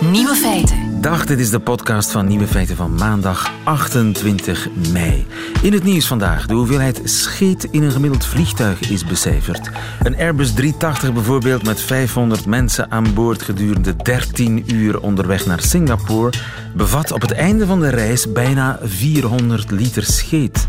Nieuwe feiten. Dag, dit is de podcast van Nieuwe Feiten van maandag 28 mei. In het nieuws vandaag, de hoeveelheid scheet in een gemiddeld vliegtuig is becijferd. Een Airbus 380 bijvoorbeeld met 500 mensen aan boord gedurende 13 uur onderweg naar Singapore bevat op het einde van de reis bijna 400 liter scheet.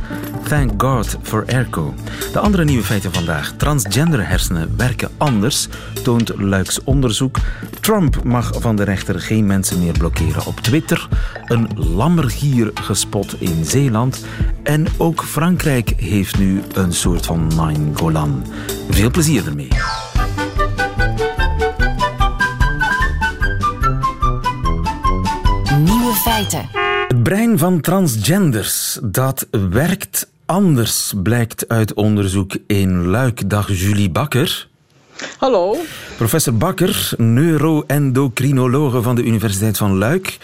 Thank God for airco. De andere nieuwe feiten vandaag. Transgender hersenen werken anders, toont Luiks onderzoek. Trump mag van de rechter geen mensen meer blokkeren op Twitter. Een lammergier gespot in Zeeland. En ook Frankrijk heeft nu een soort van Golan. Veel plezier ermee. Nieuwe feiten. Het brein van transgenders, dat werkt anders, blijkt uit onderzoek in Luik. Dag Julie Bakker. Hallo. Professor Bakker, neuroendocrinologe van de Universiteit van Luik.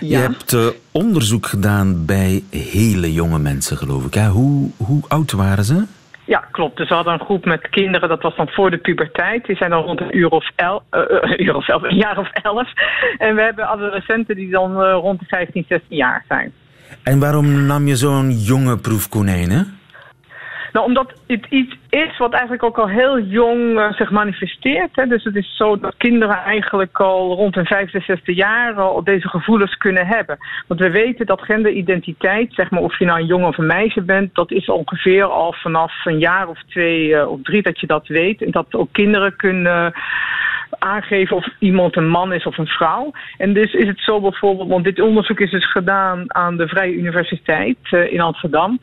Je hebt uh, onderzoek gedaan bij hele jonge mensen, geloof ik. Hè? Hoe, hoe oud waren ze? Ja, klopt. Dus we hadden een groep met kinderen, dat was dan voor de puberteit. Die zijn dan rond een uur of elf, uh, uur of elf een jaar of elf. En we hebben adolescenten die dan uh, rond de 15, 16 jaar zijn. En waarom nam je zo'n jonge proefkonijnen? Nou, omdat het iets is wat eigenlijk ook al heel jong uh, zich manifesteert. Hè. Dus het is zo dat kinderen eigenlijk al rond hun vijfde, zesde jaar al deze gevoelens kunnen hebben. Want we weten dat genderidentiteit, zeg maar of je nou een jongen of een meisje bent, dat is ongeveer al vanaf een jaar of twee uh, of drie dat je dat weet. En dat ook kinderen kunnen aangeven of iemand een man is of een vrouw. En dus is het zo bijvoorbeeld, want dit onderzoek is dus gedaan aan de Vrije Universiteit in Amsterdam.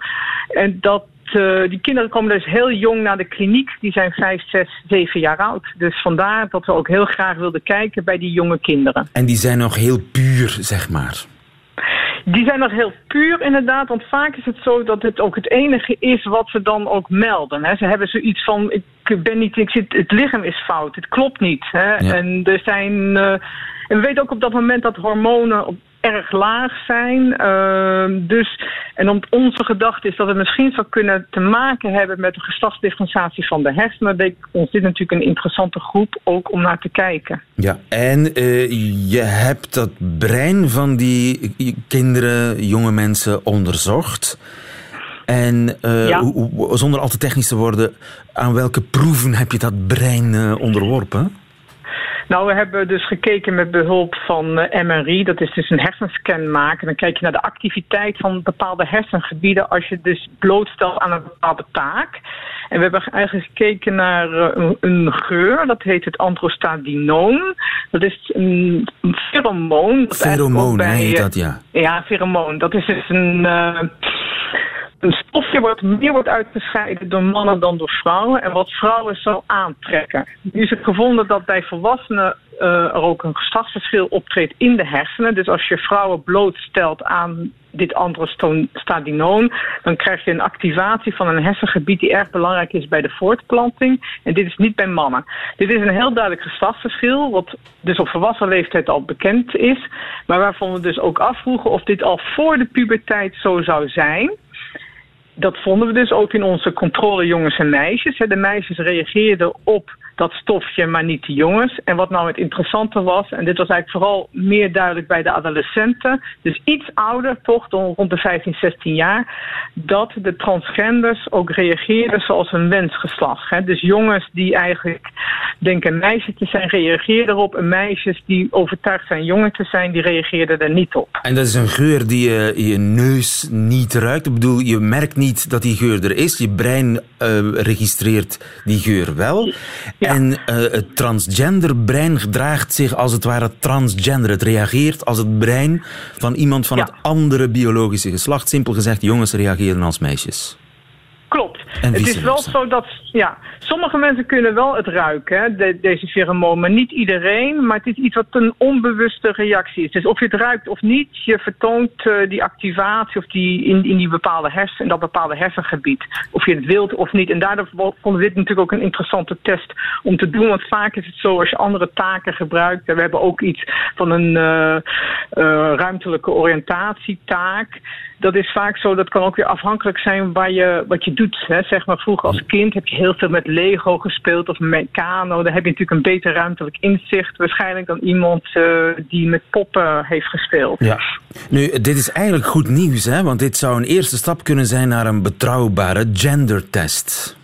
En dat uh, die kinderen komen dus heel jong naar de kliniek. Die zijn 5, 6, 7 jaar oud. Dus vandaar dat we ook heel graag wilden kijken bij die jonge kinderen. En die zijn nog heel puur, zeg maar. Die zijn nog heel puur inderdaad, want vaak is het zo dat het ook het enige is wat ze dan ook melden. Hè. Ze hebben zoiets van, ik ben niet, ik zit, het lichaam is fout, het klopt niet. Hè. Ja. En er zijn, uh, en we weten ook op dat moment dat hormonen erg laag zijn. Uh, dus, en om onze gedachte is dat het misschien zou kunnen te maken hebben met de geslachtsdifferentiatie van de hersenen. Denk ons dit natuurlijk een interessante groep ook om naar te kijken. Ja, en uh, je hebt dat brein van die kinderen, jonge mensen onderzocht. En uh, ja. zonder al te technisch te worden, aan welke proeven heb je dat brein onderworpen? Nou, we hebben dus gekeken met behulp van uh, MRI. Dat is dus een hersenscan maken. Dan kijk je naar de activiteit van bepaalde hersengebieden als je dus blootstelt aan een bepaalde taak. En we hebben eigenlijk gekeken naar uh, een, een, geur. Dat heet het androstadinoon. Dat is een, een pheromoon. Pheromoon heet dat, ja. Ja, pheromoon. Dat is dus een... Uh, een stofje wat meer wordt uitgescheiden door mannen dan door vrouwen en wat vrouwen zal aantrekken. Nu is het gevonden dat bij volwassenen uh, er ook een geslachtsverschil optreedt in de hersenen. Dus als je vrouwen blootstelt aan dit androstadinoon, dan krijg je een activatie van een hersengebied die erg belangrijk is bij de voortplanting. En dit is niet bij mannen. Dit is een heel duidelijk geslachtsverschil, wat dus op volwassen leeftijd al bekend is, maar waarvan we dus ook afvroegen of dit al voor de puberteit zo zou zijn dat vonden we dus ook in onze controle jongens en meisjes. De meisjes reageerden op dat stofje, maar niet de jongens. En wat nou het interessante was, en dit was eigenlijk vooral meer duidelijk bij de adolescenten, dus iets ouder, toch rond de 15, 16 jaar, dat de transgenders ook reageerden zoals een wensgeslacht. Hè? Dus jongens die eigenlijk denken een meisje te zijn, reageerden erop. En meisjes die overtuigd zijn jongen te zijn, die reageerden er niet op. En dat is een geur die je, je neus niet ruikt. Ik bedoel, je merkt niet dat die geur er is. Je brein uh, registreert die geur wel. Ja. En uh, het transgender brein gedraagt zich als het ware transgender. Het reageert als het brein van iemand van ja. het andere biologische geslacht. Simpel gezegd, jongens reageren als meisjes. Klopt. Het is wel zo dat, ja, sommige mensen kunnen wel het ruiken, hè, de, deze pheromoon, maar niet iedereen. Maar het is iets wat een onbewuste reactie is. Dus of je het ruikt of niet, je vertoont uh, die activatie of die in, in die bepaalde hersen, in dat bepaalde hersengebied. Of je het wilt of niet. En daardoor vonden we dit natuurlijk ook een interessante test om te doen. Want vaak is het zo als je andere taken gebruikt. We hebben ook iets van een uh, uh, ruimtelijke oriëntatietaak. Dat is vaak zo, dat kan ook weer afhankelijk zijn waar je, wat je doet. Hè. Zeg maar, vroeger als kind heb je heel veel met Lego gespeeld of met Kano. Daar heb je natuurlijk een beter ruimtelijk inzicht waarschijnlijk dan iemand uh, die met poppen heeft gespeeld. Ja. Nu, dit is eigenlijk goed nieuws, hè? want dit zou een eerste stap kunnen zijn naar een betrouwbare gendertest.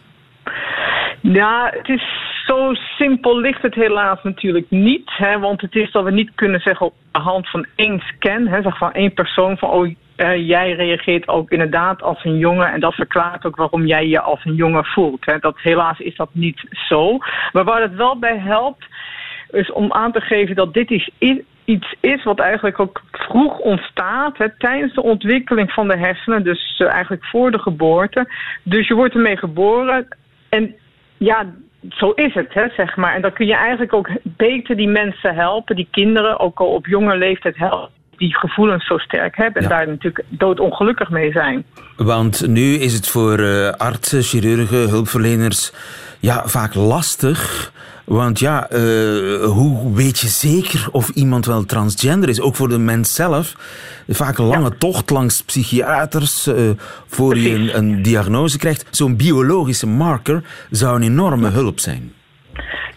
Ja, het is zo simpel ligt het helaas natuurlijk niet. Hè, want het is dat we niet kunnen zeggen op de hand van één scan, hè, zeg van één persoon van oh, uh, jij reageert ook inderdaad als een jongen. En dat verklaart ook waarom jij je als een jongen voelt. Hè. Dat, helaas is dat niet zo. Maar waar het wel bij helpt, is om aan te geven dat dit iets is wat eigenlijk ook vroeg ontstaat tijdens de ontwikkeling van de hersenen, dus uh, eigenlijk voor de geboorte. Dus je wordt ermee geboren en ja, zo is het, hè, zeg maar. En dan kun je eigenlijk ook beter die mensen helpen, die kinderen, ook al op jonge leeftijd helpen die gevoelens zo sterk hebben en daar natuurlijk doodongelukkig mee zijn. Want nu is het voor uh, artsen, chirurgen, hulpverleners ja, vaak lastig. Want ja, uh, hoe weet je zeker of iemand wel transgender is? Ook voor de mens zelf. Vaak een lange ja. tocht langs psychiaters uh, voor Precies. je een, een diagnose krijgt. Zo'n biologische marker zou een enorme hulp zijn.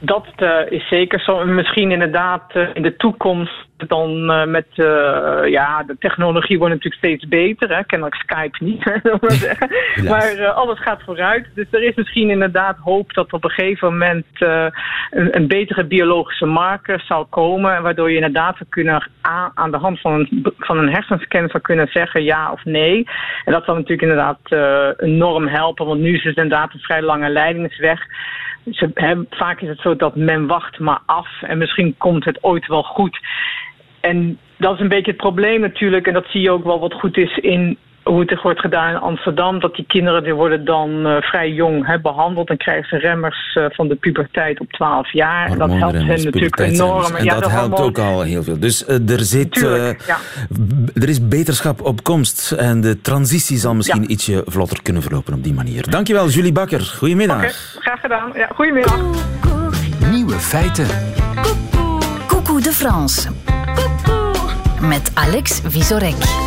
Dat uh, is zeker zo. Misschien inderdaad uh, in de toekomst dan uh, met ja, de technologie wordt natuurlijk steeds beter. Hè? Kennelijk Skype niet, maar maar alles gaat vooruit. Dus er is misschien inderdaad hoop dat op een gegeven moment een, een, betere biologische marker zal komen. Waardoor je inderdaad zou kunnen aan, aan de hand van een, van een hersenscan zou kunnen zeggen ja of nee. En dat zal natuurlijk inderdaad enorm helpen. Want nu is het inderdaad een vrij lange leidingsweg. Vaak is het zo dat men wacht maar af en misschien komt het ooit wel goed. En dat is een beetje het probleem natuurlijk. En dat zie je ook wel wat goed is in hoe het wordt gedaan in Amsterdam. Dat die kinderen die worden dan uh, vrij jong hè, behandeld. En krijgen ze remmers uh, van de puberteit op 12 jaar. En dat helpt hen natuurlijk enorm. En ja, dat helpt ook al heel veel. Dus uh, er, zit, Tuurlijk, ja. er is beterschap op komst. En de transitie zal misschien ja. ietsje vlotter kunnen verlopen op die manier. Dankjewel, Julie Bakker. Goedemiddag. Okay, graag gedaan. Ja, goedemiddag. Nieuwe feiten. Coucou de France. Met Alex Visorek.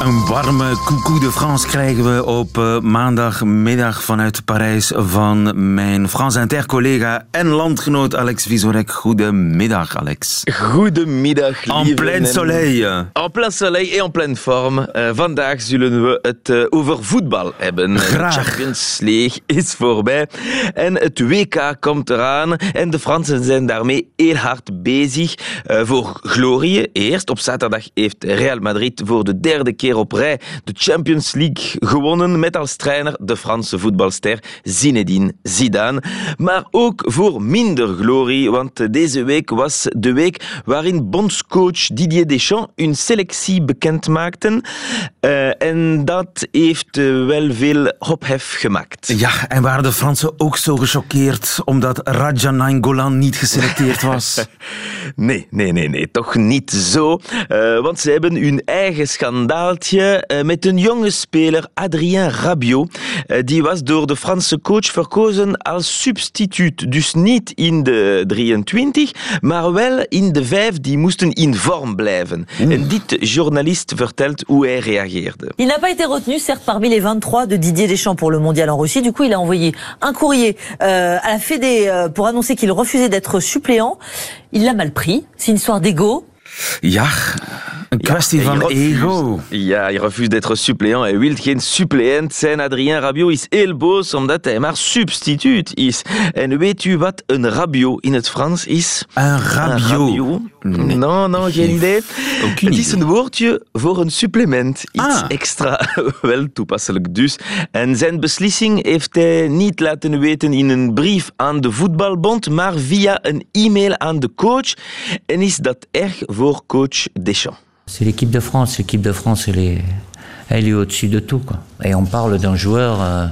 Een warme coucou de France krijgen we op uh, maandagmiddag vanuit Parijs van mijn France Inter-collega en landgenoot Alex Visorek. Goedemiddag, Alex. Goedemiddag, En plein soleil. En plein soleil en en pleine vorm. Uh, vandaag zullen we het uh, over voetbal hebben. Graag. De Champions League is voorbij en het WK komt eraan. En de Fransen zijn daarmee heel hard bezig. voor glorie eerst. Op zaterdag heeft Real Madrid voor de derde keer op rij de Champions League gewonnen met als trainer de Franse voetbalster Zinedine Zidane. Maar ook voor minder glorie, want deze week was de week waarin bondscoach Didier Deschamps een selectie bekend maakte. Uh, en dat heeft wel veel ophef gemaakt. Ja, en waren de Fransen ook zo gechoqueerd omdat Raja Nainggolan niet geselecteerd was? nee, nee, nee, nee, toch niet zo. Uh, want ze hebben hun eigen schandaaltje met een jonge speler, Adrien Rabiot. Die was door de Franse coach verkozen als substituut. Dus niet in de 23, maar wel in de 5 die moesten in vorm blijven. Oeh. En dit journalist vertelt hoe hij reageerde. Il n'a pas été retenu, certes, parmi les 23 de Didier Deschamps pour le mondial en Russie. Du coup, il a envoyé un courrier euh, à la Fédé euh, pour annoncer qu'il refusait d'être suppléant. Il l'a mal pris. C'est une histoire d'ego. Ja, een kwestie ja, van refuse, ego. Ja, hij refust d'être suppléant. Hij wil geen suppleant zijn. Adrien Rabiot is heel boos omdat hij maar substituut is. En weet u wat een Rabiot in het Frans is? Een Rabiot? Een Rabiot? Nee. Non, geen idee. Het is een woordje voor een supplement. Iets ah. extra. Wel toepasselijk dus. En zijn beslissing heeft hij niet laten weten in een brief aan de voetbalbond, maar via een e-mail aan de coach. En is dat erg voor C'est l'équipe de France. L'équipe de France, elle est, au-dessus de tout. Et on parle d'un joueur euh,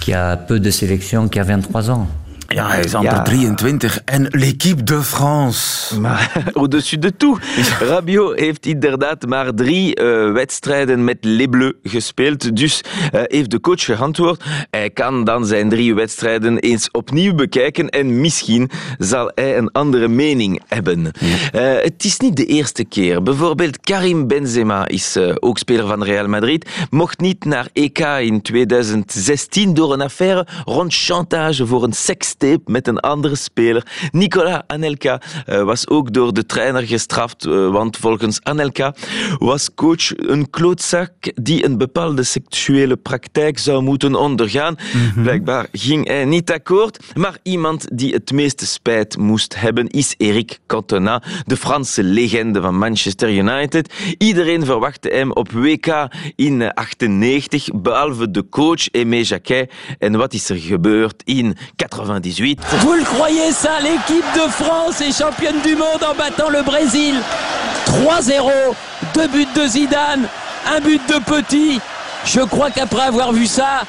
qui a peu de sélection, qui a 23 ans. Ja, hij is amper Ja. 23. En l'équipe de France. Maar au-dessus de tout. Rabiot heeft inderdaad maar drie eh, wedstrijden met Les Bleus gespeeld. Dus eh, heeft de coach geantwoord. Hij kan dan zijn drie wedstrijden eens opnieuw bekijken en misschien zal hij een andere mening hebben. Eh, het is niet de eerste keer. Bijvoorbeeld Karim Benzema is ook speler van Real Madrid. Mocht niet naar EK in 2016 door een affaire rond chantage voor een met een andere speler. Nicolas Anelka eh, was ook door de trainer gestraft, eh, want volgens Anelka was coach een klootzak die een bepaalde seksuele praktijk zou moeten ondergaan. Blijkbaar ging hij niet akkoord, maar iemand die het meeste spijt moest hebben is Eric Cantona, de Franse legende van Manchester United. Iedereen verwachtte hem op WK in eh, 98, behalve de coach Aimé Jacquet. En wat is er gebeurd in 98? Vous le croyez ça L'équipe de France est championne du monde en battant le Brésil. 3-0, deux buts de Zidane, un but de Petit. Je crois qu'après avoir vu ça,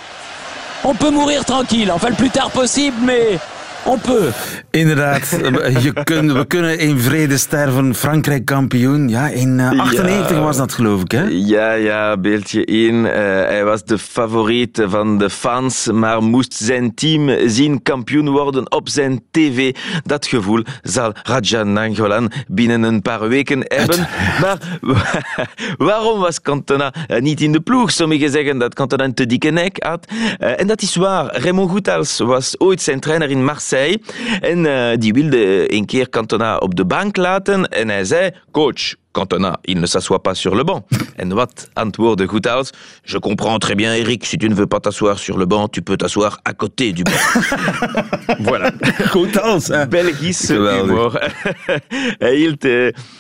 on peut mourir tranquille. Enfin, le plus tard possible, mais peut. Inderdaad, je kun, we kunnen in vrede sterven. Frankrijk kampioen. Ja, in eh, 98 Ja. was dat geloof ik, hè? Ja, ja, beeldje 1. hij was de favoriet van de fans, maar moest zijn team zien kampioen worden op zijn tv. Dat gevoel zal Raja Nangolan binnen een paar weken hebben. Maar waarom was Cantona eh, niet in de ploeg? Sommigen zeggen dat Cantona een te dikke nek had. Eh, en dat is waar. Raymond Goethals was ooit zijn trainer in Marseille. En eh, die wilde een keer Cantona op de bank laten. En hij zei, coach, Cantona, il ne s'assoit pas sur le banc. En wat antwoordde Goethals? Je comprends très bien, Eric, si tu ne veux pas t'asseoir sur le banc, tu peux t'asseoir à côté du banc. voilà. Als. hè? Belgische humor. hield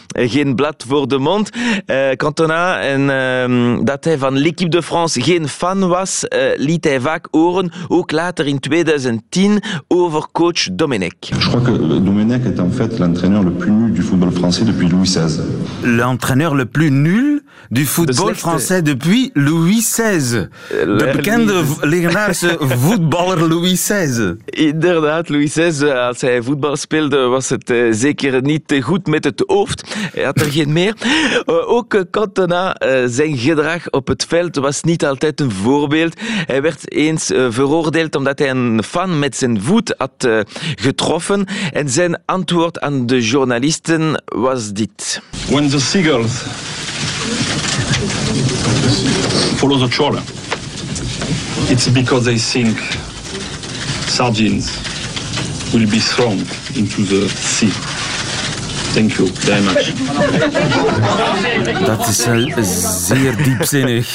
geen blad voor de mond. Eh, Cantona, en ehm, dat hij van l'équipe de France geen fan was, eh, liet hij vaak horen, ook later in 2010, over coach Domenech. Je crois que Domenech est en fait l'entraîneur le plus nul du football français depuis Louis XVI. L'entraîneur le plus nul du voetbal slechtste. français depuis Louis XVI. De bekende legendarische voetballer Louis XVI. Inderdaad, Louis XVI, als hij voetbal speelde, was het eh, zeker niet eh, goed met het hoofd. Hij had er geen meer. Eh, ook eh, Cantona, eh, zijn gedrag op het veld was niet altijd een voorbeeld. Hij werd eens eh, veroordeeld omdat hij een fan met zijn voet had eh, getroffen. En zijn antwoord aan de journalisten was dit. When the seagulls follow the trawler, it's because they think sardines will be thrown into the sea. Thank you very much. Dat is eh, zeer diepzinnig.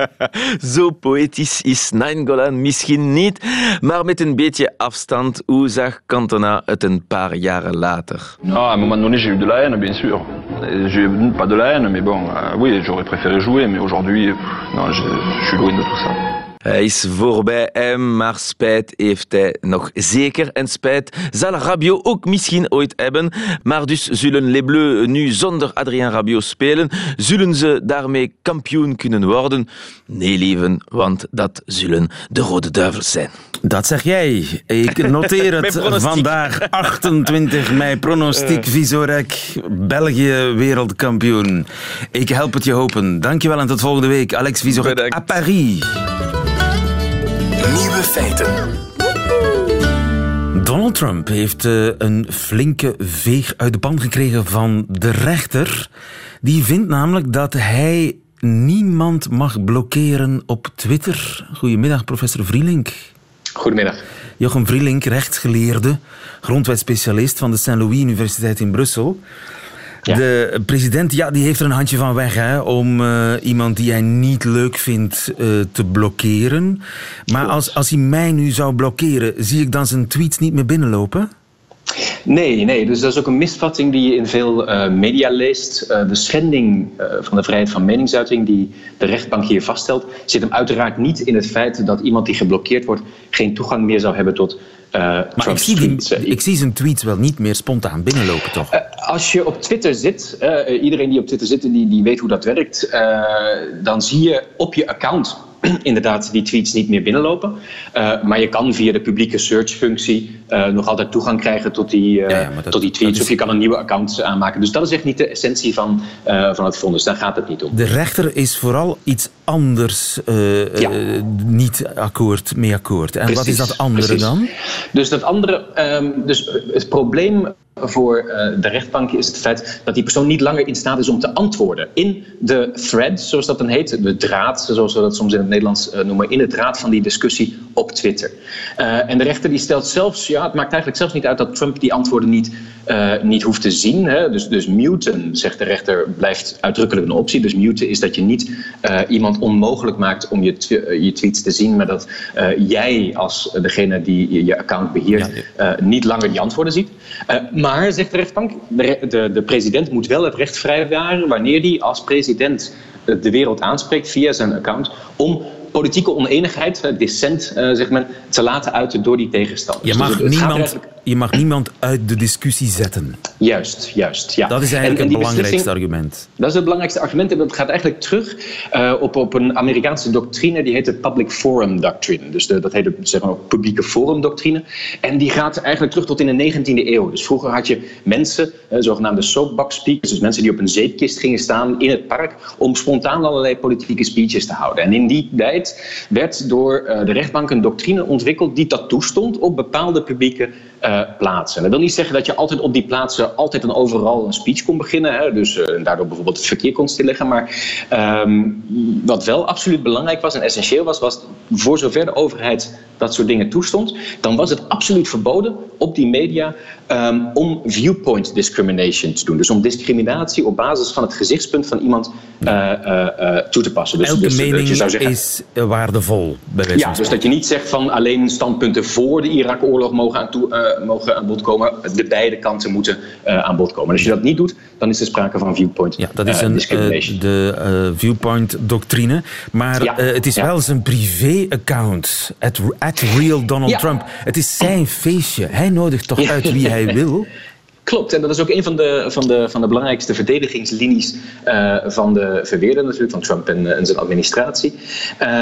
Zo poëtisch is Nainggolan misschien niet, maar met een beetje afstand, hoe zag Cantona het een paar jaren later? Non, à un moment donné, j'ai eu de la haine, bien sûr. J'ai eu pas de la haine, mais bon, euh, oui, j'aurais préféré jouer, mais aujourd'hui, non, je, je suis loin de tout ça. Hij is voorbij hem, maar spijt heeft hij nog zeker. En spijt zal Rabiot ook misschien ooit hebben. Maar dus zullen Les Bleus nu zonder Adrien Rabiot spelen? Zullen ze daarmee kampioen kunnen worden? Nee, lieven, want dat zullen de Rode Duivels zijn. Dat zeg jij. Ik noteer het vandaag, 28 mei. Pronostiek Visorek, België wereldkampioen. Ik help het je hopen. Dankjewel en tot volgende week. Alex Visorek Bedankt. à Paris. Nieuwe feiten. Donald Trump heeft eh, een flinke veeg uit de pan gekregen van de rechter. Die vindt namelijk dat hij niemand mag blokkeren op Twitter. Goedemiddag, professor Vrielink. Goedemiddag. Jochem Vrielink, rechtsgeleerde, grondwetspecialist van de St. Louis Universiteit in Brussel. Ja. De president ja, die heeft er een handje van weg hè, om eh, iemand die hij niet leuk vindt eh, te blokkeren. Maar als, als hij mij nu zou blokkeren, zie ik dan zijn tweets niet meer binnenlopen? Nee, nee, dus dat is ook een misvatting die je in veel eh, media leest. Eh, de schending eh, van de vrijheid van meningsuiting die de rechtbank hier vaststelt, zit hem uiteraard niet in het feit dat iemand die geblokkeerd wordt geen toegang meer zou hebben tot Maar ik zie, die, ik zie zijn tweets wel niet meer spontaan binnenlopen, toch? Als je op Twitter zit, iedereen die op Twitter zit, die, die weet hoe dat werkt, dan zie je op je account inderdaad die tweets niet meer binnenlopen. Uh, maar je kan via de publieke search-functie uh, nog altijd toegang krijgen tot die, uh, ja, ja, dat, tot die tweets. Is... Of je kan een nieuwe account aanmaken. Dus dat is echt niet de essentie van, van het vonnis. Daar gaat het niet om. De rechter is vooral iets anders ja. niet akkoord, mee akkoord. En Precies. wat is dat andere Precies. dan? Dus dat andere, um, dus het probleem voor uh, de rechtbank is het feit dat die persoon niet langer in staat is om te antwoorden. In de thread, zoals dat dan heet, de draad, zoals we dat soms in het Nederlands uh, noemen, in de draad van die discussie op Twitter. Uh, en de rechter die stelt zelfs, ja, het maakt eigenlijk zelfs niet uit dat Trump die antwoorden niet, niet hoeft te zien. Hè? Dus, dus muten, zegt de rechter, blijft uitdrukkelijk een optie. Dus muten is dat je niet iemand onmogelijk maakt om je, je tweets te zien, maar dat jij als degene die je account beheert ja. niet langer die antwoorden ziet. Maar, zegt de rechtbank, de, de, de president moet wel het recht vrijwaren wanneer hij als president de wereld aanspreekt via zijn account om politieke oneenigheid, dissent, uh, zeg maar, te laten uiten door die tegenstanders. Je mag, dus niemand, je mag niemand uit de discussie zetten. Juist, juist. Ja. Dat is eigenlijk en, en het belangrijkste argument. Dat is het belangrijkste argument en dat gaat eigenlijk terug uh, op, op een Amerikaanse doctrine die heet de Public Forum Doctrine. Dus de, dat heet de zeg maar, publieke forum doctrine. En die gaat eigenlijk terug tot in de 19e eeuw. Dus vroeger had je mensen, uh, zogenaamde soapbox speakers, dus mensen die op een zeepkist gingen staan in het park om spontaan allerlei politieke speeches te houden. En in die tijd werd door uh, de rechtbank een doctrine ontwikkeld die dat toestond op bepaalde publieke uh, plaatsen. Dat wil niet zeggen dat je altijd op die plaatsen altijd en overal een speech kon beginnen. Hè, dus uh, daardoor bijvoorbeeld het verkeer kon stilleggen. Maar um, wat wel absoluut belangrijk was en essentieel was, was voor zover de overheid dat soort dingen toestond, dan was het absoluut verboden op die media um, om viewpoint discrimination te doen. Dus om discriminatie op basis van het gezichtspunt van iemand uh, toe te passen. Dus, Elke dus, mening je zou zeggen, is waardevol. Bij ja, dus dat je niet zegt van alleen standpunten voor de Irak-oorlog mogen aan toe, mogen aan bod komen. De beide kanten moeten aan bod komen. En als je dat niet doet, dan is er sprake van viewpoint Ja, dat is een, de uh, viewpoint doctrine. Maar ja. het is ja. wel zijn privé-account. At, at real Donald ja. Trump. Het is zijn feestje. Hij nodigt toch uit wie hij wil? Klopt, en dat is ook een van de, van de, van de belangrijkste verdedigingslinies uh, van de verweerder natuurlijk, van Trump en, en zijn administratie.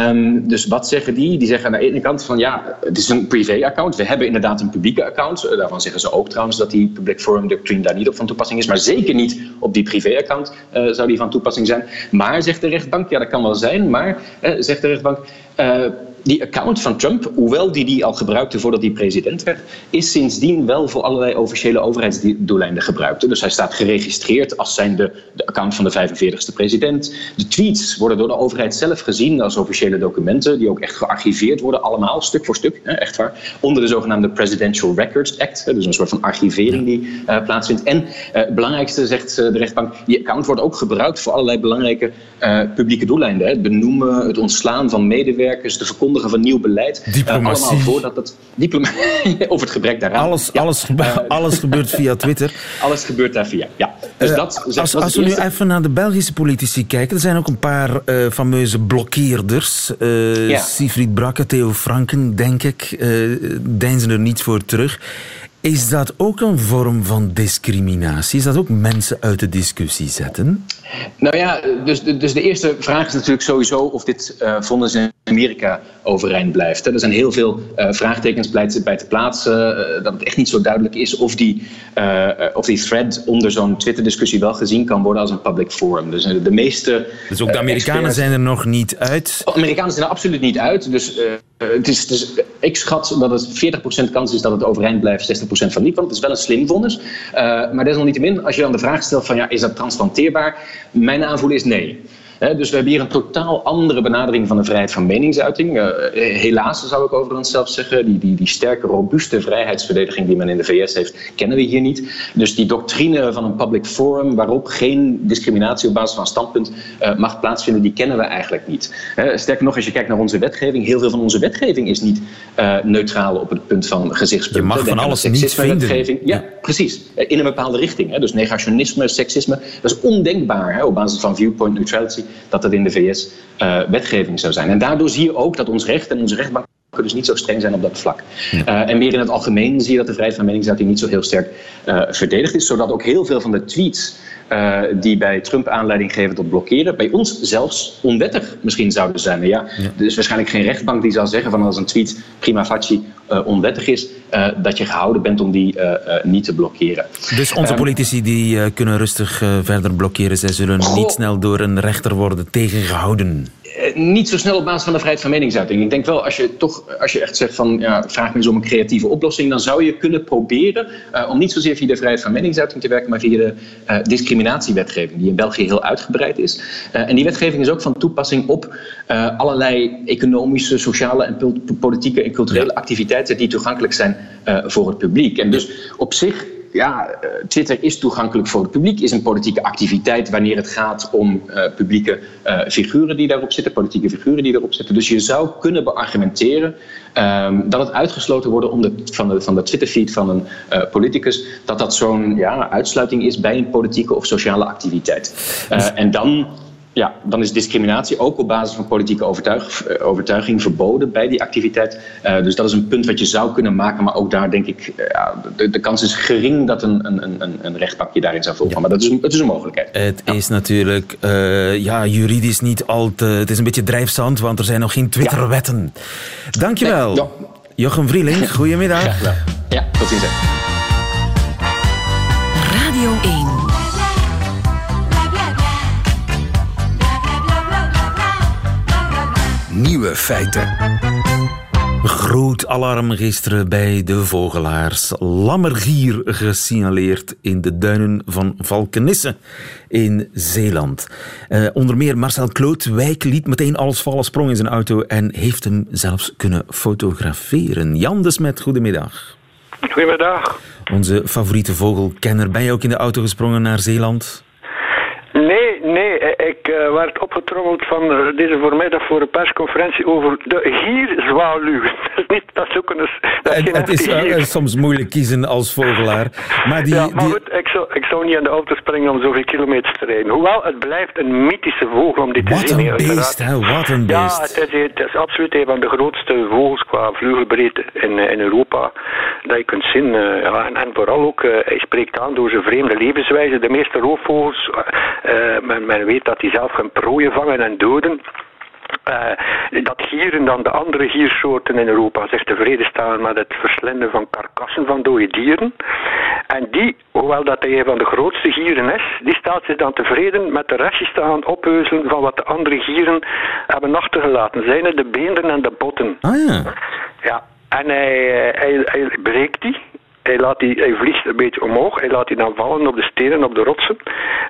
Um, dus wat zeggen die? Die zeggen aan de ene kant van ja, het is een privé-account. We hebben inderdaad een publieke account. Uh, daarvan zeggen ze ook trouwens dat die Public Forum Doctrine daar niet op van toepassing is. Maar zeker niet op die privé-account uh, zou die van toepassing zijn. Maar, zegt de rechtbank, ja dat kan wel zijn, maar, zegt de rechtbank die account van Trump, hoewel die die al gebruikte voordat hij president werd, is sindsdien wel voor allerlei officiële overheidsdoeleinden gebruikt. Dus hij staat geregistreerd als zijnde de account van de 45ste president. De tweets worden door de overheid zelf gezien als officiële documenten, die ook echt gearchiveerd worden, allemaal stuk voor stuk, echt waar, onder de zogenaamde Presidential Records Act, dus een soort van archivering die uh, plaatsvindt. En uh, het belangrijkste, zegt de rechtbank, die account wordt ook gebruikt voor allerlei belangrijke publieke doeleinden. Het benoemen, het ontslaan van medewerkers, de verkondiging van nieuw beleid. Diplomatie. Uh, allemaal voordat het diplomatie of het gebrek daaraan. Alles, ja. alles, uh, alles gebeurt via Twitter. Alles gebeurt daar via, ja. Dus uh, dat, als, dat als we nu even naar de Belgische politici kijken, er zijn ook een paar fameuze blokkeerders. Ja. Siegfried Brakke, Theo Franken, denk ik, deinzen er niet voor terug. Is dat ook een vorm van discriminatie? Is dat ook mensen uit de discussie zetten? Nou ja, dus, dus de eerste vraag is natuurlijk sowieso of dit uh, vonnis in Amerika overeind blijft. Er zijn heel veel uh, vraagtekens bij te, bij te plaatsen. Uh, dat het echt niet zo duidelijk is of die, of die thread onder zo'n Twitter-discussie wel gezien kan worden als een public forum. Dus de meeste. Dus ook de Amerikanen zijn er nog niet uit? De Amerikanen zijn er absoluut niet uit. Dus, het is, het ik schat dat het 40% kans is dat het overeind blijft, 60% van niet. Want het is wel een slim vonnis. maar desalniettemin, als je dan de vraag stelt: van ja, is dat transplanteerbaar? Mijn aanvoelen is nee. Dus we hebben hier een totaal andere benadering van de vrijheid van meningsuiting. Uh, helaas zou ik overigens zelf zeggen, die, die, die sterke, robuuste vrijheidsverdediging die men in de VS heeft, kennen we hier niet. Dus die doctrine van een public forum waarop geen discriminatie op basis van standpunt uh, mag plaatsvinden, die kennen we eigenlijk niet. Sterker nog, als je kijkt naar onze wetgeving, heel veel van onze wetgeving is niet neutraal op het punt van gezichtspunten. Je mag van alles niet vinden. Ja, ja, precies. In een bepaalde richting. Dus negationisme, seksisme, dat is ondenkbaar op basis van viewpoint neutrality dat dat in de VS uh, wetgeving zou zijn. En daardoor zie je ook dat ons recht en onze rechtbank dus niet zo streng zijn op dat vlak. Uh, en meer in het algemeen zie je dat de vrijheid van meningsuiting niet zo heel sterk uh, verdedigd is, zodat ook heel veel van de tweets uh, die bij Trump aanleiding geven tot blokkeren, bij ons zelfs onwettig misschien zouden zijn. Ja, ja. Er is waarschijnlijk geen rechtbank die zal zeggen van als een tweet prima facie onwettig is, dat je gehouden bent om die niet te blokkeren. Dus onze politici die kunnen rustig verder blokkeren, zij zullen Goh. niet snel door een rechter worden tegengehouden. Eh, niet zo snel op basis van de vrijheid van meningsuiting. Ik denk wel, als je toch als je echt zegt van ja, vraag me eens om een creatieve oplossing, dan zou je kunnen proberen uh, om niet zozeer via de vrijheid van meningsuiting te werken, maar via de uh, discriminatiewetgeving, die in België heel uitgebreid is. Uh, en die wetgeving is ook van toepassing op allerlei economische, sociale en politieke en culturele activiteiten die toegankelijk zijn voor het publiek. En dus op zich ja, eh, Twitter is toegankelijk voor het publiek, is een politieke activiteit wanneer het gaat om uh, publieke uh, figuren die daarop zitten, politieke figuren die daarop zitten. Dus je zou kunnen beargumenteren um, dat het uitgesloten worden om de, van de, van de Twitterfeed van een politicus, dat dat zo'n ja, uitsluiting is bij een politieke of sociale activiteit. en dan ja, dan is discriminatie ook op basis van politieke overtuig, eh, overtuiging verboden bij die activiteit. Uh, dus dat is een punt wat je zou kunnen maken, maar ook daar denk ik, uh, de, de, kans is gering dat een, een, een, een rechtbank je daarin zou volgen. Ja. Maar dat is, het is een mogelijkheid. Het ja. is natuurlijk uh, ja, juridisch niet al te. Het is een beetje drijfzand, want er zijn nog geen Twitterwetten. Ja. Dankjewel. Nee, Jochem Vrieling, goedemiddag. Ja, ja tot ziens. Radio 1. Nieuwe feiten. Groot alarm gisteren bij de vogelaars. Lammergier gesignaleerd in de duinen van Valkenisse in Zeeland. Uh, onder meer Marcel Klootwijk liet meteen alles vallen, sprong in zijn auto en heeft hem zelfs kunnen fotograferen. Jan de Smet, goedemiddag. Goedemiddag. Onze favoriete vogelkenner. Ben je ook in de auto gesprongen naar Zeeland? Nee, nee. Ik uh, werd opgetrommeld van uh, deze voormiddag voor een persconferentie over de gierzwaluw. Dat is, niet, dat is ook een... Dat is het is uh, soms moeilijk kiezen als vogelaar. Maar, die, ja, maar die... goed, ik zou, ik zou niet in de auto springen om zoveel kilometers te rijden. Hoewel, het blijft een mythische vogel om die te zien. Wat een beest, hè? Wat een beest. Ja, het is, het is absoluut een van de grootste vogels qua vleugelbreedte in, in Europa dat je kunt zien. ja, en, en vooral ook, hij spreekt aan door zijn vreemde levenswijze. De meeste roofvogels uh, men, men, weet dat die zelf gaan prooien vangen en doden. Uh, dat gieren dan de andere giersoorten in Europa zich tevreden staan met het verslinden van karkassen van dode dieren. En die, hoewel dat hij een van de grootste gieren is, die staat zich dan tevreden met de restjes te gaan opheuzelen van wat de andere gieren hebben achtergelaten. Zijn het de beenderen en de botten. Ah ja. Ja, en hij, eh, hij, hij breekt die hij, laat die, hij vliegt een beetje omhoog, hij laat die dan vallen op de stenen, op de rotsen.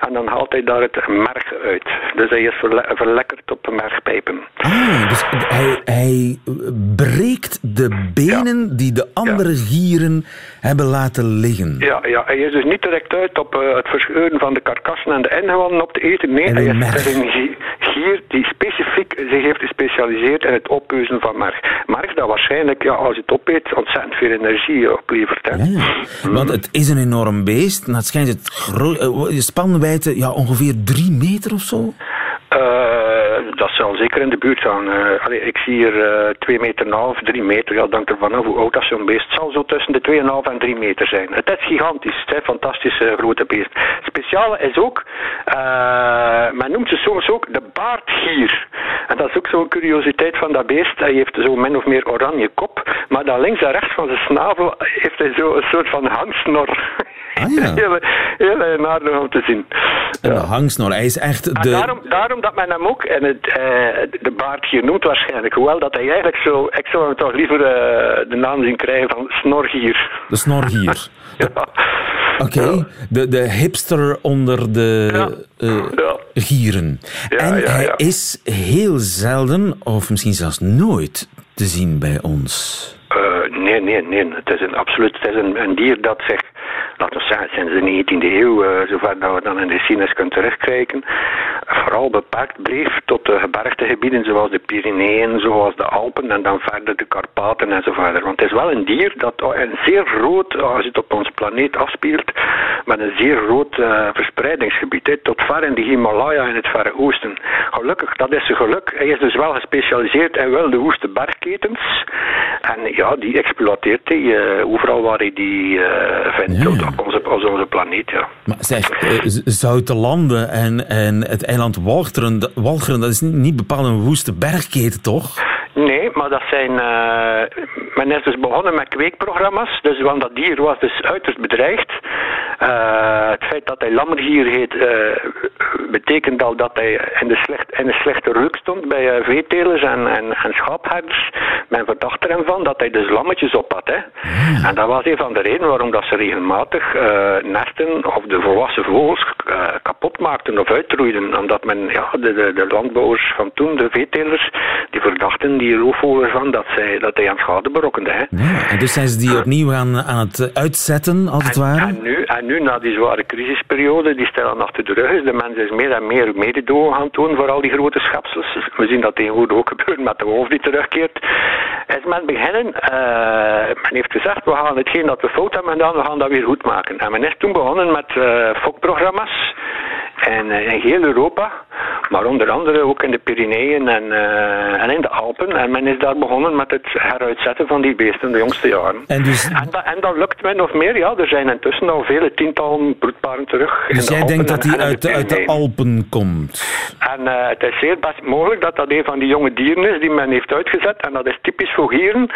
En dan haalt hij daar het merg uit. Dus hij is verle verlekkerd op de mergpijpen. Ah, dus hij, hij breekt de benen ja. die de andere ja. gieren hebben laten liggen. Ja, ja, hij is dus niet direct uit op uh, het verscheuren van de karkassen en de ingewanden op te eten. Nee, hij is, is een gier die specifiek zich heeft gespecialiseerd in het oppeuzen van merg. Merg dat waarschijnlijk, ja, als je het opeet, ontzettend veel energie oplevert. Hè. Ja, want het is een enorm beest. En het schijnt het gro- spanwijdte ja, ongeveer drie meter of zo. Zal zeker in de buurt zijn. Allee, ik zie hier uh, 2 meter en half, 3 meter. Ja, dank ervan af hoe oud dat zo'n beest. Het zal zo tussen de 2,5 en 3 meter zijn. Het is gigantisch. Het is een fantastische grote beest. Speciale is ook, men noemt ze soms ook de baardgier. En dat is ook zo'n curiositeit van dat beest. Hij heeft zo min of meer oranje kop. Maar dan links en rechts van zijn snavel heeft hij zo een soort van hangsnor. Ah, ja. heel, heel aardig om te zien. Een ja. hangsnor. Hij is echt de... En daarom, daarom dat men hem ook in het, uh, de baardgier noemt waarschijnlijk. Hoewel dat hij eigenlijk zo... Ik zou hem toch liever uh, de naam zien krijgen van snorgier. De snorgier. ja. Oké, okay. de, de hipster onder de ja. uh, ja. gieren. en hij is heel zelden, of misschien zelfs nooit, te zien bij ons. Uh, nee, nee, nee, nee. Het is een absoluut het is een, een dier dat zich, laten we zeggen, sinds de 19e eeuw, uh, zover dat we dan in de geschiedenis kunnen terugkijken, vooral beperkt bleef tot de gebergtegebieden zoals de Pyreneeën, zoals de Alpen en dan verder de Karpaten enzovoort. Want het is wel een dier dat een zeer groot, als het op onze planeet afspeelt, met een zeer groot uh, verspreidingsgebied, he, tot ver in de Himalaya in het Verre Oosten. Gelukkig, dat is zijn geluk. Hij is dus wel gespecialiseerd in wilde woeste bergketens. En ja, die exploiteert hij uh, overal waar hij die uh, vindt ja. Onze, onze planeet. Ja. Maar zeg, zoute landen en, en het eiland Walcheren, Walcheren, dat is niet bepaald een woeste bergketen, toch? Nee, maar dat zijn. Uh, men is dus begonnen met kweekprogramma's. Dus want dat dier was dus uiterst bedreigd. Uh, het feit dat hij lammergier heet, uh, betekent al dat hij in, de slecht, in een slechte ruk stond bij uh, veetelers en, en, en schaapherders. Men verdacht er hem van dat hij dus lammetjes op had. Hè. En dat was een van de redenen waarom dat ze regelmatig nesten of de volwassen vogels kapot maakten of uitroeiden. Omdat men, ja, de, de, de landbouwers van toen, de veetelers, die verdachten die roofvogel van dat, zij, dat hij aan schade berokkende. Hè. Ja, en dus zijn ze die opnieuw aan, aan het uitzetten, als het ware? En nu, en nu, na die zware crisisperiode, die stellen achter de rug is, de mensen is meer en meer mededogen gaan doen voor al die grote schepsels. We zien dat tegenwoordig ook gebeuren met de wolf die terugkeert. Is men beginnen, uh, men heeft gezegd, we gaan hetgeen dat we fout hebben gedaan, we gaan dat weer goed maken. En men is toen begonnen met uh, fokprogramma's in, in heel Europa, maar onder andere ook in de Pyreneeën en, uh, en in de Alpen. En men is daar begonnen met het heruitzetten van die beesten de jongste jaren. En, dus... en, da, en dat lukt men nog meer, ja. Er zijn intussen al vele tientallen broedparen terug. Dus jij Alpen denkt dat en, die en uit, de, uit de Alpen komt? En uh, het is zeer best mogelijk dat dat een van die jonge dieren is die men heeft uitgezet. En dat is typisch voor gieren.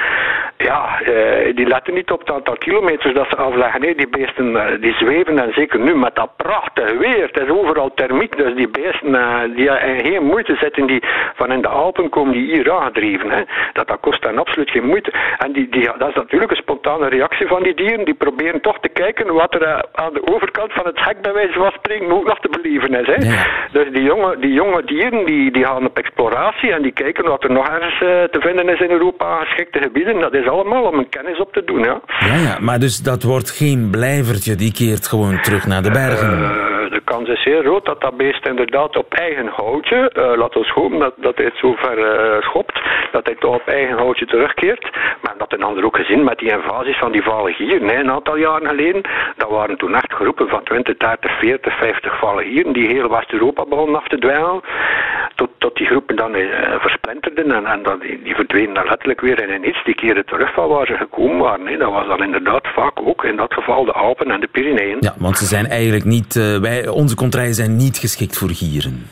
Ja, uh, die letten niet op het aantal kilometers dat ze afleggen. Nee, die beesten die zweven en zeker nu met dat prachtige weer. Het is overal thermiek, dus die beesten die geen moeite zetten die van in de Alpen komen die hier aangedreven. Hè. Dat, dat kost dan absoluut geen moeite. En die, die, dat is natuurlijk een spontane reactie van die dieren. Die proberen toch te kijken wat er aan de overkant van het hek bij wijze van spreken ook nog te beleven is. Hè. Ja. Dus die jonge, die jonge dieren die, die gaan op exploratie en die kijken wat er nog ergens te vinden is in Europa, geschikte gebieden. Dat is allemaal om een kennis op te doen. Ja, ja, ja maar dus dat wordt geen blijvertje, die keert gewoon terug naar de bergen. Uh, kans is heel groot dat dat beest inderdaad op eigen houtje, uh, laat ons hopen dat, dat hij het zover uh, schopt, dat hij toch op eigen houtje terugkeert. Maar dat een ander ook gezien met die invasies van die vale gieren, hè, een aantal jaren geleden, dat waren toen echt groepen van 20, 30, 40, 50 vale gieren die heel West-Europa begonnen af te dweilen, tot, tot die groepen dan uh, versplinterden en, en dat, die, die verdwenen dan letterlijk weer in iets, die keren terug van waar ze gekomen waren. Hè. Dat was dan inderdaad vaak ook in dat geval de Alpen en de Pyreneeën. Ja, want ze zijn eigenlijk niet, uh, wij, onze contraien zijn niet geschikt voor gieren.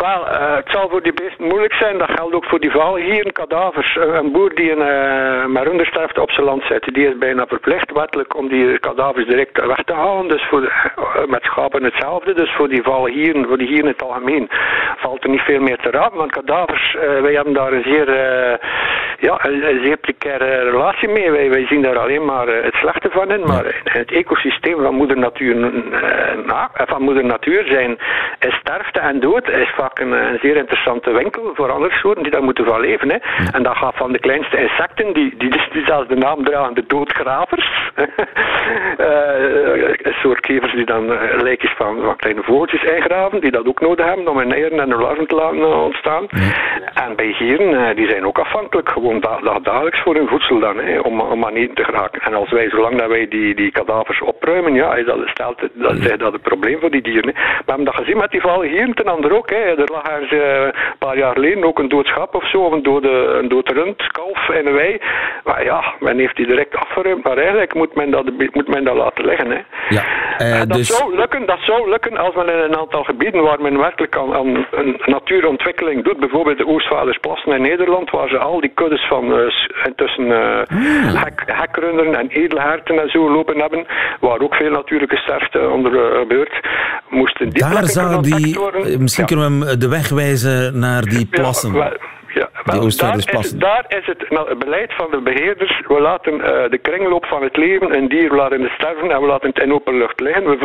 Wel, uh, het zal voor die beesten moeilijk zijn. Dat geldt ook voor die valgieren, kadavers. Een boer die een uh, met rundersterfte op zijn land zet, die is bijna verplicht wettelijk om die kadavers direct weg te halen. Dus voor, uh, met schapen hetzelfde. Dus voor die valgieren, voor die gieren in het algemeen, valt er niet veel meer te raden. Want kadavers, wij hebben daar een zeer, ja, een, zeer precaire relatie mee. Wij, wij zien daar alleen maar het slechte van in. Maar in het ecosysteem van moeder natuur, na, van moeder natuur zijn is sterfte en dood is vaak een, een, zeer interessante winkel voor andere soorten die daar moeten van leven. Hè. Ja. En dat gaat van de kleinste insecten, die, die, die zelfs de naam dragen, de doodgravers. uh, een soort kevers die dan uh, lijkjes van, van kleine vogeltjes ingraven, die dat ook nodig hebben om hun eieren en hun larven te laten ontstaan. Ja. En bij gieren, die zijn ook afhankelijk, gewoon da da dagelijks voor hun voedsel dan, hè, om, om aan eten te geraken. En als wij, zolang dat wij die, die kadavers opruimen, ja, is dat, stelt dat, is dat een probleem voor die dieren. Hè. We hebben dat gezien met die valgieren, ten andere ook. Hè. Er lag ergens uh, een paar jaar geleden ook een dood schap of zo, of een dode, een dood rund, kalf en een wei. Maar ja, men heeft die direct afgeruimd, maar eigenlijk moet men dat, moet men dat laten liggen. Hè. Ja, uh, dat, dus... zou lukken, dat zou lukken als men in een aantal gebieden waar men werkelijk aan, aan een natuurontwikkeling doet, bijvoorbeeld de Oostvaardersplassen in Nederland, waar ze al die kuddes van uh, hek, hekrunderen en edelherten en zo lopen hebben, waar ook veel natuurlijke sterfte onder gebeurt, moesten die Daar zou die, worden. misschien ja. kunnen we hem de weg wijzen naar die plassen. Ja, Ja, die Oostvaardersplassen. Daar, is het, nou, het beleid van de beheerders. We laten uh, de kringloop van het leven, een dier laten sterven en we laten het in open lucht liggen. We,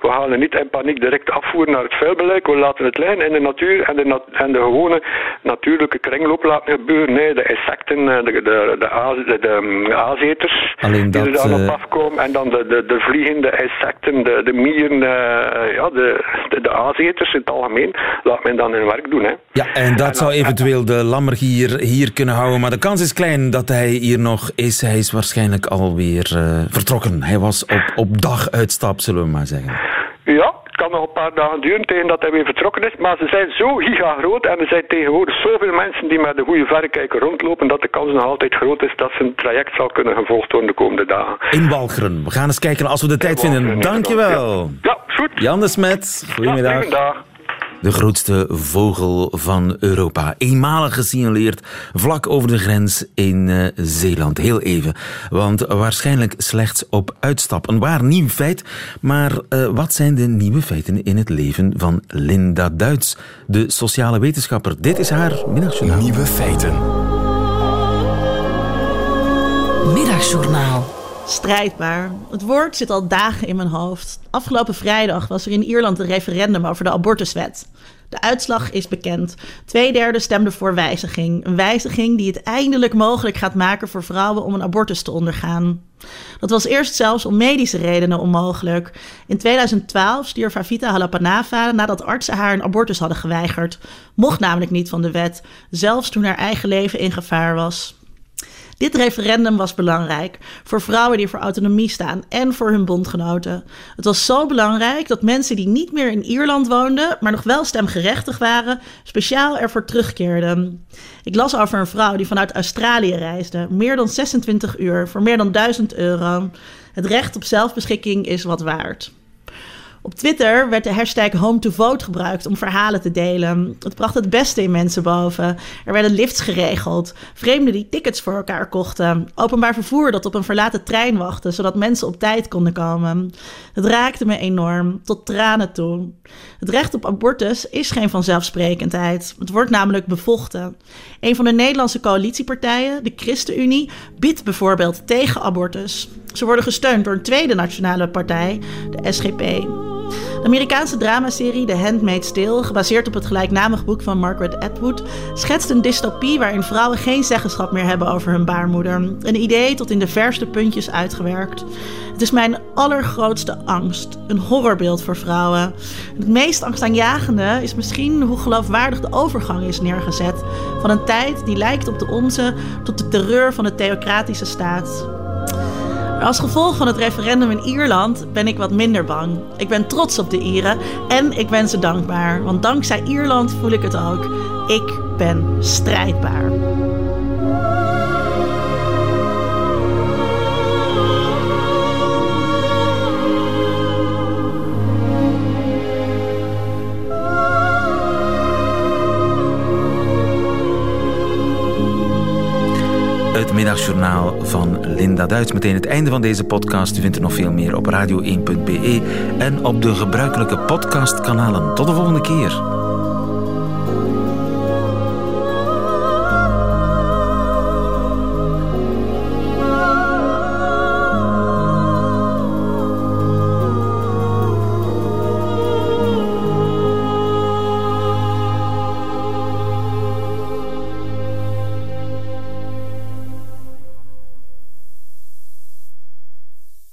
we halen niet in paniek direct afvoeren naar het vuilbeleid. We laten het liggen in de natuur en de, nat en de gewone natuurlijke kringloop laten gebeuren. Nee, de insecten, de, de, de, de, de um, aaseters Alleen dat, die er dan op afkomen. En dan de, de, de vliegende insecten, de, de mieren, uh, ja, de, de, de aaseters in het algemeen. Laat men dan hun werk doen. Hè. Ja, en dat en zou eventueel de lammergier hier kunnen houden. Maar de kans is klein dat hij hier nog is. Hij is waarschijnlijk alweer uh, vertrokken. Hij was op, op daguitstap, zullen we maar zeggen. Ja, het kan nog een paar dagen duren tegen dat hij weer vertrokken is. Maar ze zijn zo giga groot en er zijn tegenwoordig zoveel mensen die met de goede verrekijker rondlopen dat de kans nog altijd groot is dat zijn traject zal kunnen gevolgd worden de komende dagen. In Walcheren. We gaan eens kijken als we de tijd vinden. Dankjewel. Ja. ja, goed. Jan de Smet, goedemiddag. Ja, goedemiddag de grootste vogel van Europa. Eenmalig gesignaleerd vlak over de grens in uh, Zeeland. Heel even, want waarschijnlijk slechts op uitstap. Een waar nieuw feit, maar uh, wat zijn de nieuwe feiten in het leven van Linda Duits, de sociale wetenschapper? Dit is haar middagjournaal. Nieuwe feiten. Middagjournaal. Strijdbaar. Het woord zit al dagen in mijn hoofd. Afgelopen vrijdag was er in Ierland een referendum over de abortuswet. De uitslag is bekend. Tweederde stemde voor wijziging. Een wijziging die het eindelijk mogelijk gaat maken voor vrouwen om een abortus te ondergaan. Dat was eerst zelfs om medische redenen onmogelijk. In 2012 stierf Avita Halapanava nadat artsen haar een abortus hadden geweigerd. Mocht namelijk niet van de wet, zelfs toen haar eigen leven in gevaar was. Dit referendum was belangrijk voor vrouwen die voor autonomie staan en voor hun bondgenoten. Het was zo belangrijk dat mensen die niet meer in Ierland woonden, maar nog wel stemgerechtig waren, speciaal ervoor terugkeerden. Ik las over een vrouw die vanuit Australië reisde, meer dan 26 uur voor meer dan 1000 euro. Het recht op zelfbeschikking is wat waard. Op Twitter werd de hashtag HomeToVote gebruikt om verhalen te delen. Het bracht het beste in mensen boven. Er werden lifts geregeld, vreemden die tickets voor elkaar kochten, openbaar vervoer dat op een verlaten trein wachtte, zodat mensen op tijd konden komen. Het raakte me enorm, tot tranen toe. Het recht op abortus is geen vanzelfsprekendheid. Het wordt namelijk bevochten. Een van de Nederlandse coalitiepartijen, de ChristenUnie, biedt bijvoorbeeld tegen abortus. Ze worden gesteund door een tweede nationale partij, de SGP. De Amerikaanse dramaserie The Handmaid's Tale, gebaseerd op het gelijknamig boek van Margaret Atwood, schetst een dystopie waarin vrouwen geen zeggenschap meer hebben over hun baarmoeder. Een idee tot in de verste puntjes uitgewerkt. Het is mijn allergrootste angst, een horrorbeeld voor vrouwen. Het meest angstaanjagende is misschien hoe geloofwaardig de overgang is neergezet van een tijd die lijkt op de onze tot de terreur van de theocratische staat. Als gevolg van het referendum in Ierland ben ik wat minder bang. Ik ben trots op de Ieren en ik ben ze dankbaar. Want dankzij Ierland voel ik het ook. Ik ben strijdbaar. Het middagjournaal van Linda Duits. Meteen het einde van deze podcast. U vindt er nog veel meer op radio1.be en op de gebruikelijke podcastkanalen. Tot de volgende keer.